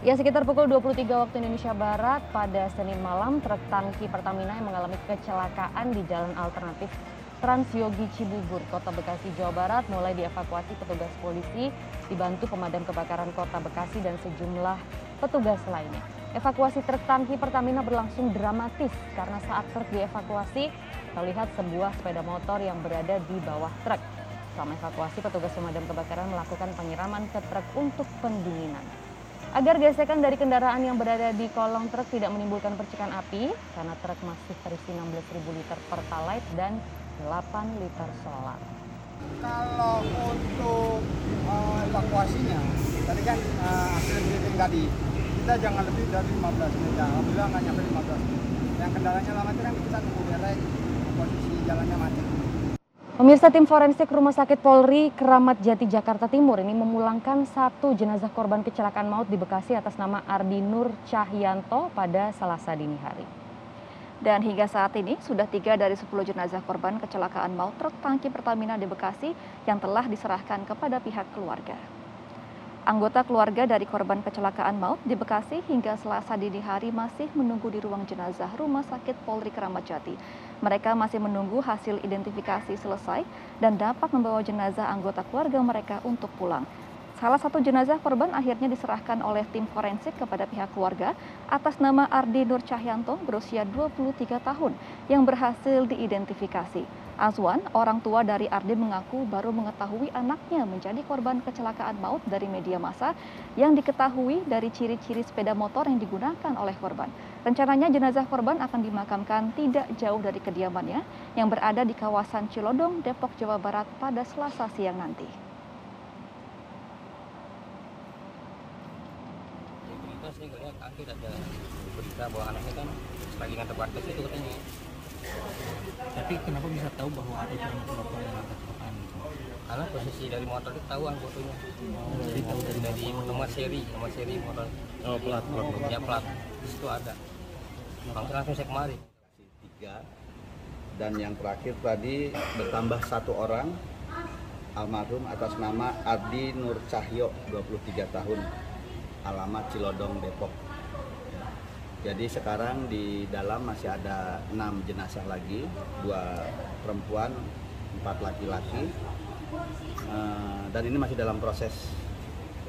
Ya, sekitar pukul 23 waktu Indonesia Barat pada Senin malam, truk tangki Pertamina yang mengalami kecelakaan di jalan alternatif Transyogi Cibubur, Kota Bekasi, Jawa Barat mulai dievakuasi petugas polisi dibantu pemadam kebakaran Kota Bekasi dan sejumlah petugas lainnya. Evakuasi truk tangki Pertamina berlangsung dramatis karena saat truk dievakuasi terlihat sebuah sepeda motor yang berada di bawah truk. Selama evakuasi, petugas pemadam kebakaran melakukan penyiraman ke truk untuk pendinginan. Agar gesekan dari kendaraan yang berada di kolong truk tidak menimbulkan percikan api, karena truk masih terisi 16.000 liter pertalite dan 8 liter solar. Kalau untuk uh, evakuasinya, tadi kan uh, hasil briefing tadi, kita jangan lebih dari 15 menit. Alhamdulillah nggak nyampe 15 menit. Yang kendalanya lama itu kan kita tunggu derek, posisi jalannya macet. Pemirsa tim forensik Rumah Sakit Polri Keramat Jati Jakarta Timur ini memulangkan satu jenazah korban kecelakaan maut di Bekasi atas nama Ardi Nur Cahyanto pada Selasa dini hari. Dan hingga saat ini sudah tiga dari sepuluh jenazah korban kecelakaan maut truk tangki Pertamina di Bekasi yang telah diserahkan kepada pihak keluarga. Anggota keluarga dari korban kecelakaan maut di Bekasi hingga Selasa dini hari masih menunggu di ruang jenazah Rumah Sakit Polri Keramat Jati. Mereka masih menunggu hasil identifikasi selesai dan dapat membawa jenazah anggota keluarga mereka untuk pulang. Salah satu jenazah korban akhirnya diserahkan oleh tim forensik kepada pihak keluarga atas nama Ardi Nur Cahyanto berusia 23 tahun yang berhasil diidentifikasi. Azwan, orang tua dari Ardi mengaku baru mengetahui anaknya menjadi korban kecelakaan maut dari media massa yang diketahui dari ciri-ciri sepeda motor yang digunakan oleh korban. Rencananya jenazah korban akan dimakamkan tidak jauh dari kediamannya yang berada di kawasan Cilodong, Depok, Jawa Barat pada Selasa siang nanti. ada berita bahwa anaknya kan lagi ngantar itu katanya Tapi kenapa bisa tahu bahwa ada orang motor yang angkat kecelakaan itu? karena posisi dari motor itu tahuan fotonya Oh, jadi tahu dari dari nomor seri nomor seri motor. Oh, plat, plat, ya plat. Di situ ada. Langsung langsung saya kemari. Tiga. Dan yang terakhir tadi bertambah satu orang almarhum atas nama Ardi Nur Cahyo 23 tahun alamat Cilodong Depok jadi sekarang di dalam masih ada enam jenazah lagi dua perempuan empat laki-laki Eh, dan ini masih dalam proses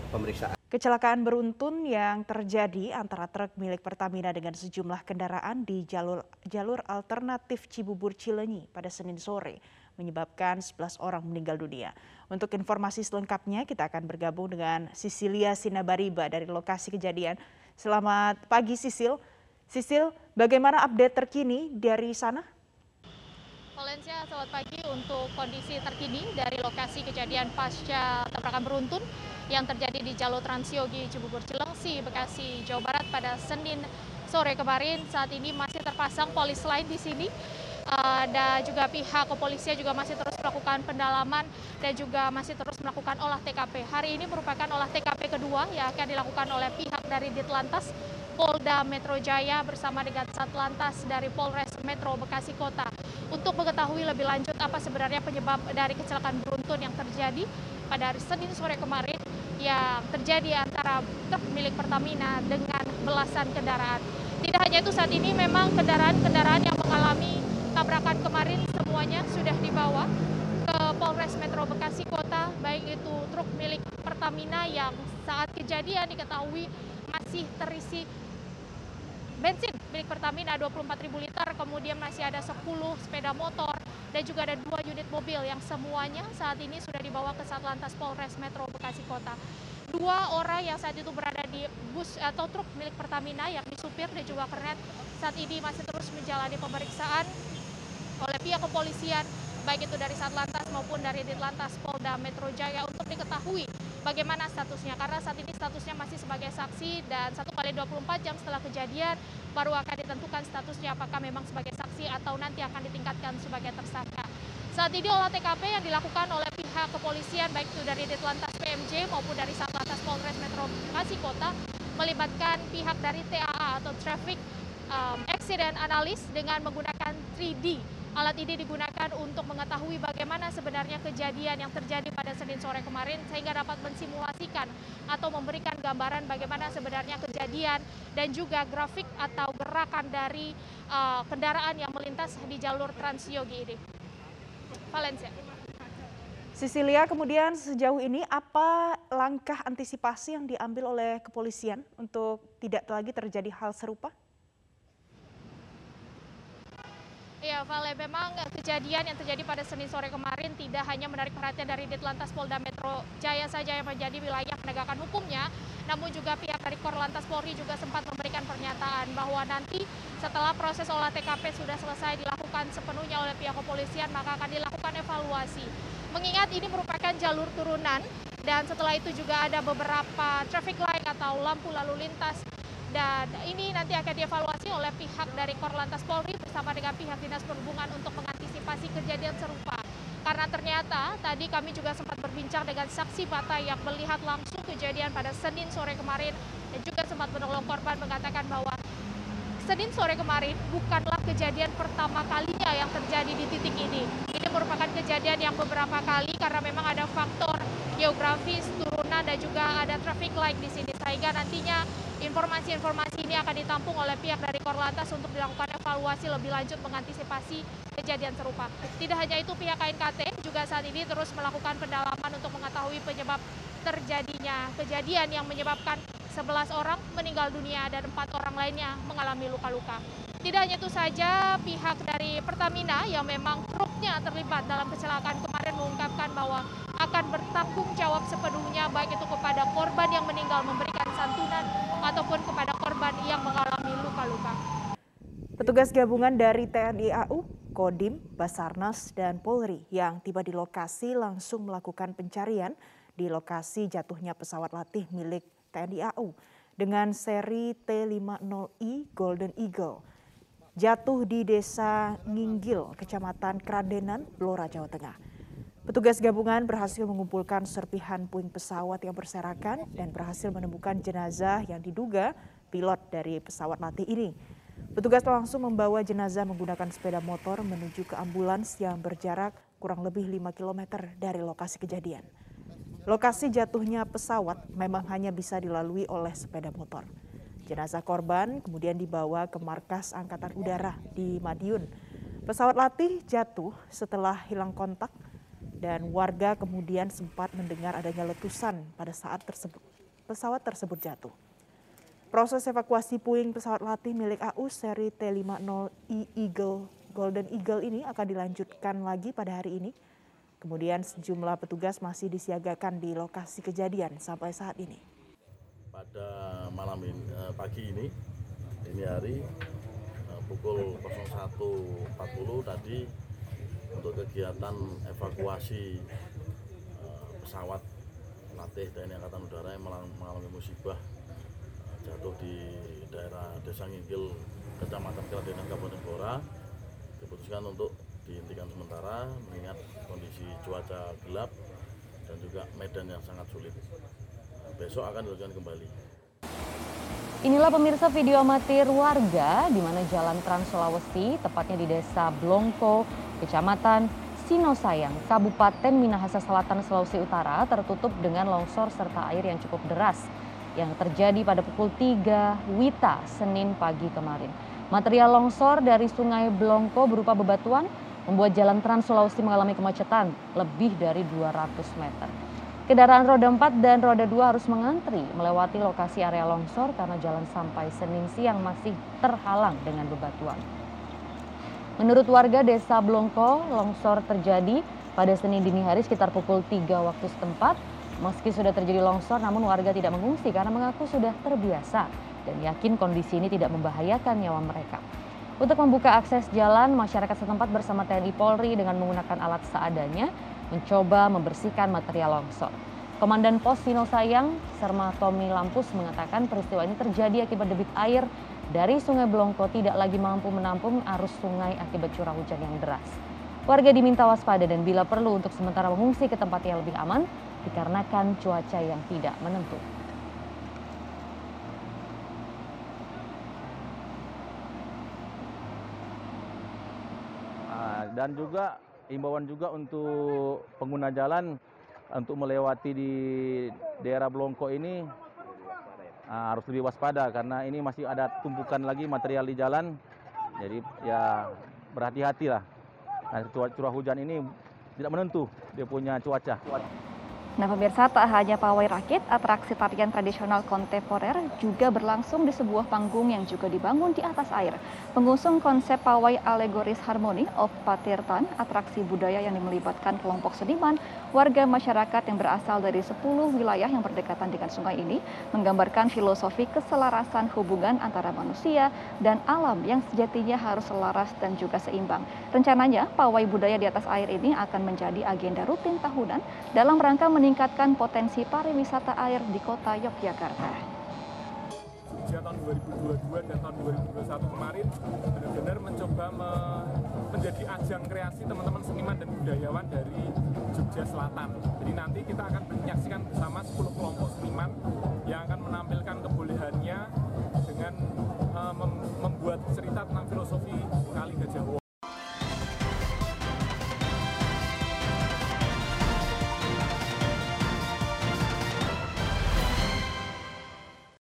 pemeriksaan Kecelakaan beruntun yang terjadi antara truk milik Pertamina dengan sejumlah kendaraan di jalur, jalur alternatif Cibubur Cilenyi pada Senin sore menyebabkan 11 orang meninggal dunia. Untuk informasi selengkapnya kita akan bergabung dengan Sisilia Sinabariba dari lokasi kejadian. Selamat pagi Sisil. Sisil, bagaimana update terkini dari sana? Valencia, selamat pagi untuk kondisi terkini dari lokasi kejadian pasca tabrakan beruntun yang terjadi di jalur Transyogi Cibubur Cilengsi, Bekasi, Jawa Barat pada Senin sore kemarin. Saat ini masih terpasang polis lain di sini uh, juga pihak kepolisian juga masih terus melakukan pendalaman dan juga masih terus melakukan olah TKP. Hari ini merupakan olah TKP kedua yang akan dilakukan oleh pihak dari Ditlantas Polda Metro Jaya bersama dengan Satlantas dari Polres Metro Bekasi Kota untuk mengetahui lebih lanjut apa sebenarnya penyebab dari kecelakaan beruntun yang terjadi pada hari Senin sore kemarin yang terjadi antara truk milik Pertamina dengan belasan kendaraan. Tidak hanya itu saat ini memang kendaraan-kendaraan yang mengalami tabrakan kemarin semuanya sudah dibawa ke Polres Metro Bekasi Kota, baik itu truk milik Pertamina yang saat kejadian diketahui masih terisi bensin milik Pertamina 24.000 liter, kemudian masih ada 10 sepeda motor dan juga ada dua unit mobil yang semuanya saat ini sudah dibawa ke Satlantas Polres Metro Bekasi Kota. Dua orang yang saat itu berada di bus atau truk milik Pertamina yang disupir dan juga kernet saat ini masih terus menjalani pemeriksaan oleh pihak kepolisian baik itu dari Satlantas maupun dari Ditlantas Polda Metro Jaya untuk diketahui bagaimana statusnya karena saat ini statusnya masih sebagai saksi dan satu kali 24 jam setelah kejadian baru akan ditentukan statusnya apakah memang sebagai saksi atau nanti akan ditingkatkan sebagai tersangka. Saat ini olah TKP yang dilakukan oleh pihak kepolisian baik itu dari Ditlantas PMJ maupun dari Satlantas Polres Metro Bekasi Kota melibatkan pihak dari TAA atau Traffic um, Accident Analyst dengan menggunakan 3D Alat ini digunakan untuk mengetahui bagaimana sebenarnya kejadian yang terjadi pada Senin sore kemarin sehingga dapat mensimulasikan atau memberikan gambaran bagaimana sebenarnya kejadian dan juga grafik atau gerakan dari uh, kendaraan yang melintas di jalur Transyogi ini. Valencia. Sisilia, kemudian sejauh ini apa langkah antisipasi yang diambil oleh kepolisian untuk tidak lagi terjadi hal serupa? Ya, Vale, memang kejadian yang terjadi pada Senin sore kemarin tidak hanya menarik perhatian dari Ditlantas Polda Metro Jaya saja yang menjadi wilayah penegakan hukumnya, namun juga pihak dari Korlantas Polri juga sempat memberikan pernyataan bahwa nanti setelah proses olah TKP sudah selesai dilakukan sepenuhnya oleh pihak kepolisian, maka akan dilakukan evaluasi. Mengingat ini merupakan jalur turunan dan setelah itu juga ada beberapa traffic light atau lampu lalu lintas dan ini nanti akan dievaluasi oleh pihak dari Korlantas Polri bersama dengan pihak Dinas Perhubungan untuk mengantisipasi kejadian serupa. Karena ternyata tadi kami juga sempat berbincang dengan saksi mata yang melihat langsung kejadian pada Senin sore kemarin dan juga sempat menolong korban mengatakan bahwa Senin sore kemarin bukanlah kejadian pertama kalinya yang terjadi di titik ini. Ini merupakan kejadian yang beberapa kali karena memang ada faktor geografis, turunan dan juga ada traffic light di sini sehingga nantinya Informasi-informasi ini akan ditampung oleh pihak dari Korlantas untuk dilakukan evaluasi lebih lanjut mengantisipasi kejadian serupa. Tidak hanya itu, pihak KNKT juga saat ini terus melakukan pendalaman untuk mengetahui penyebab terjadinya kejadian yang menyebabkan 11 orang meninggal dunia dan empat orang lainnya mengalami luka-luka. Tidak hanya itu saja, pihak dari Pertamina yang memang truknya terlibat dalam kecelakaan kemarin mengungkapkan bahwa akan bertanggung jawab sepenuhnya baik itu kepada korban yang meninggal memberikan santunan ataupun kepada korban yang mengalami luka-luka. Petugas gabungan dari TNI AU, Kodim, Basarnas, dan Polri yang tiba di lokasi langsung melakukan pencarian di lokasi jatuhnya pesawat latih milik TNI AU dengan seri T50I Golden Eagle jatuh di desa Nginggil, Kecamatan Kradenan, Blora, Jawa Tengah. Petugas gabungan berhasil mengumpulkan serpihan puing pesawat yang berserakan dan berhasil menemukan jenazah yang diduga pilot dari pesawat latih ini. Petugas langsung membawa jenazah menggunakan sepeda motor menuju ke ambulans yang berjarak kurang lebih 5 km dari lokasi kejadian. Lokasi jatuhnya pesawat memang hanya bisa dilalui oleh sepeda motor. Jenazah korban kemudian dibawa ke markas Angkatan Udara di Madiun. Pesawat latih jatuh setelah hilang kontak dan warga kemudian sempat mendengar adanya letusan pada saat tersebut, pesawat tersebut jatuh. Proses evakuasi puing pesawat latih milik AU seri T50I Eagle Golden Eagle ini akan dilanjutkan lagi pada hari ini. Kemudian sejumlah petugas masih disiagakan di lokasi kejadian sampai saat ini. Pada malam ini, eh, pagi ini, ini hari eh, pukul 01.40 tadi untuk kegiatan evakuasi uh, pesawat latih TNI Angkatan Udara yang mengalami musibah uh, jatuh di daerah Desa Nginggil, Kecamatan Keladenan, Kabupaten Blora diputuskan untuk dihentikan sementara mengingat kondisi cuaca gelap dan juga medan yang sangat sulit. Besok akan dilakukan kembali. Inilah pemirsa video amatir warga di mana Jalan Trans Sulawesi, tepatnya di Desa Blongko, Kecamatan Sinosayang, Kabupaten Minahasa Selatan, Sulawesi Utara tertutup dengan longsor serta air yang cukup deras yang terjadi pada pukul 3 Wita Senin pagi kemarin. Material longsor dari Sungai Blongko berupa bebatuan membuat jalan Trans Sulawesi mengalami kemacetan lebih dari 200 meter. Kendaraan roda 4 dan roda 2 harus mengantri melewati lokasi area longsor karena jalan sampai Senin siang masih terhalang dengan bebatuan. Menurut warga desa Blongko, longsor terjadi pada Senin dini hari sekitar pukul 3 waktu setempat. Meski sudah terjadi longsor, namun warga tidak mengungsi karena mengaku sudah terbiasa dan yakin kondisi ini tidak membahayakan nyawa mereka. Untuk membuka akses jalan, masyarakat setempat bersama TNI Polri dengan menggunakan alat seadanya mencoba membersihkan material longsor. Komandan Pos Sinosayang, Serma Tommy Lampus mengatakan peristiwa ini terjadi akibat debit air dari Sungai Blongko tidak lagi mampu menampung arus sungai akibat curah hujan yang deras. Warga diminta waspada dan bila perlu untuk sementara mengungsi ke tempat yang lebih aman dikarenakan cuaca yang tidak menentu. Uh, dan juga imbauan juga untuk pengguna jalan untuk melewati di daerah Blongko ini ah, harus lebih waspada karena ini masih ada tumpukan lagi material di jalan. Jadi ya berhati-hati lah. Nah, curah hujan ini tidak menentu dia punya cuaca. Nah pemirsa tak hanya pawai rakit, atraksi tarian tradisional kontemporer juga berlangsung di sebuah panggung yang juga dibangun di atas air. Pengusung konsep pawai alegoris harmoni of Patirtan, atraksi budaya yang melibatkan kelompok seniman, warga masyarakat yang berasal dari 10 wilayah yang berdekatan dengan sungai ini, menggambarkan filosofi keselarasan hubungan antara manusia dan alam yang sejatinya harus selaras dan juga seimbang. Rencananya, pawai budaya di atas air ini akan menjadi agenda rutin tahunan dalam rangka meningkatkan potensi pariwisata air di kota Yogyakarta. Sejak tahun 2022 dan tahun 2021 kemarin benar-benar mencoba me menjadi ajang kreasi teman-teman seniman dan budayawan dari Jogja Selatan. Jadi nanti kita akan menyaksikan bersama 10 kelompok seniman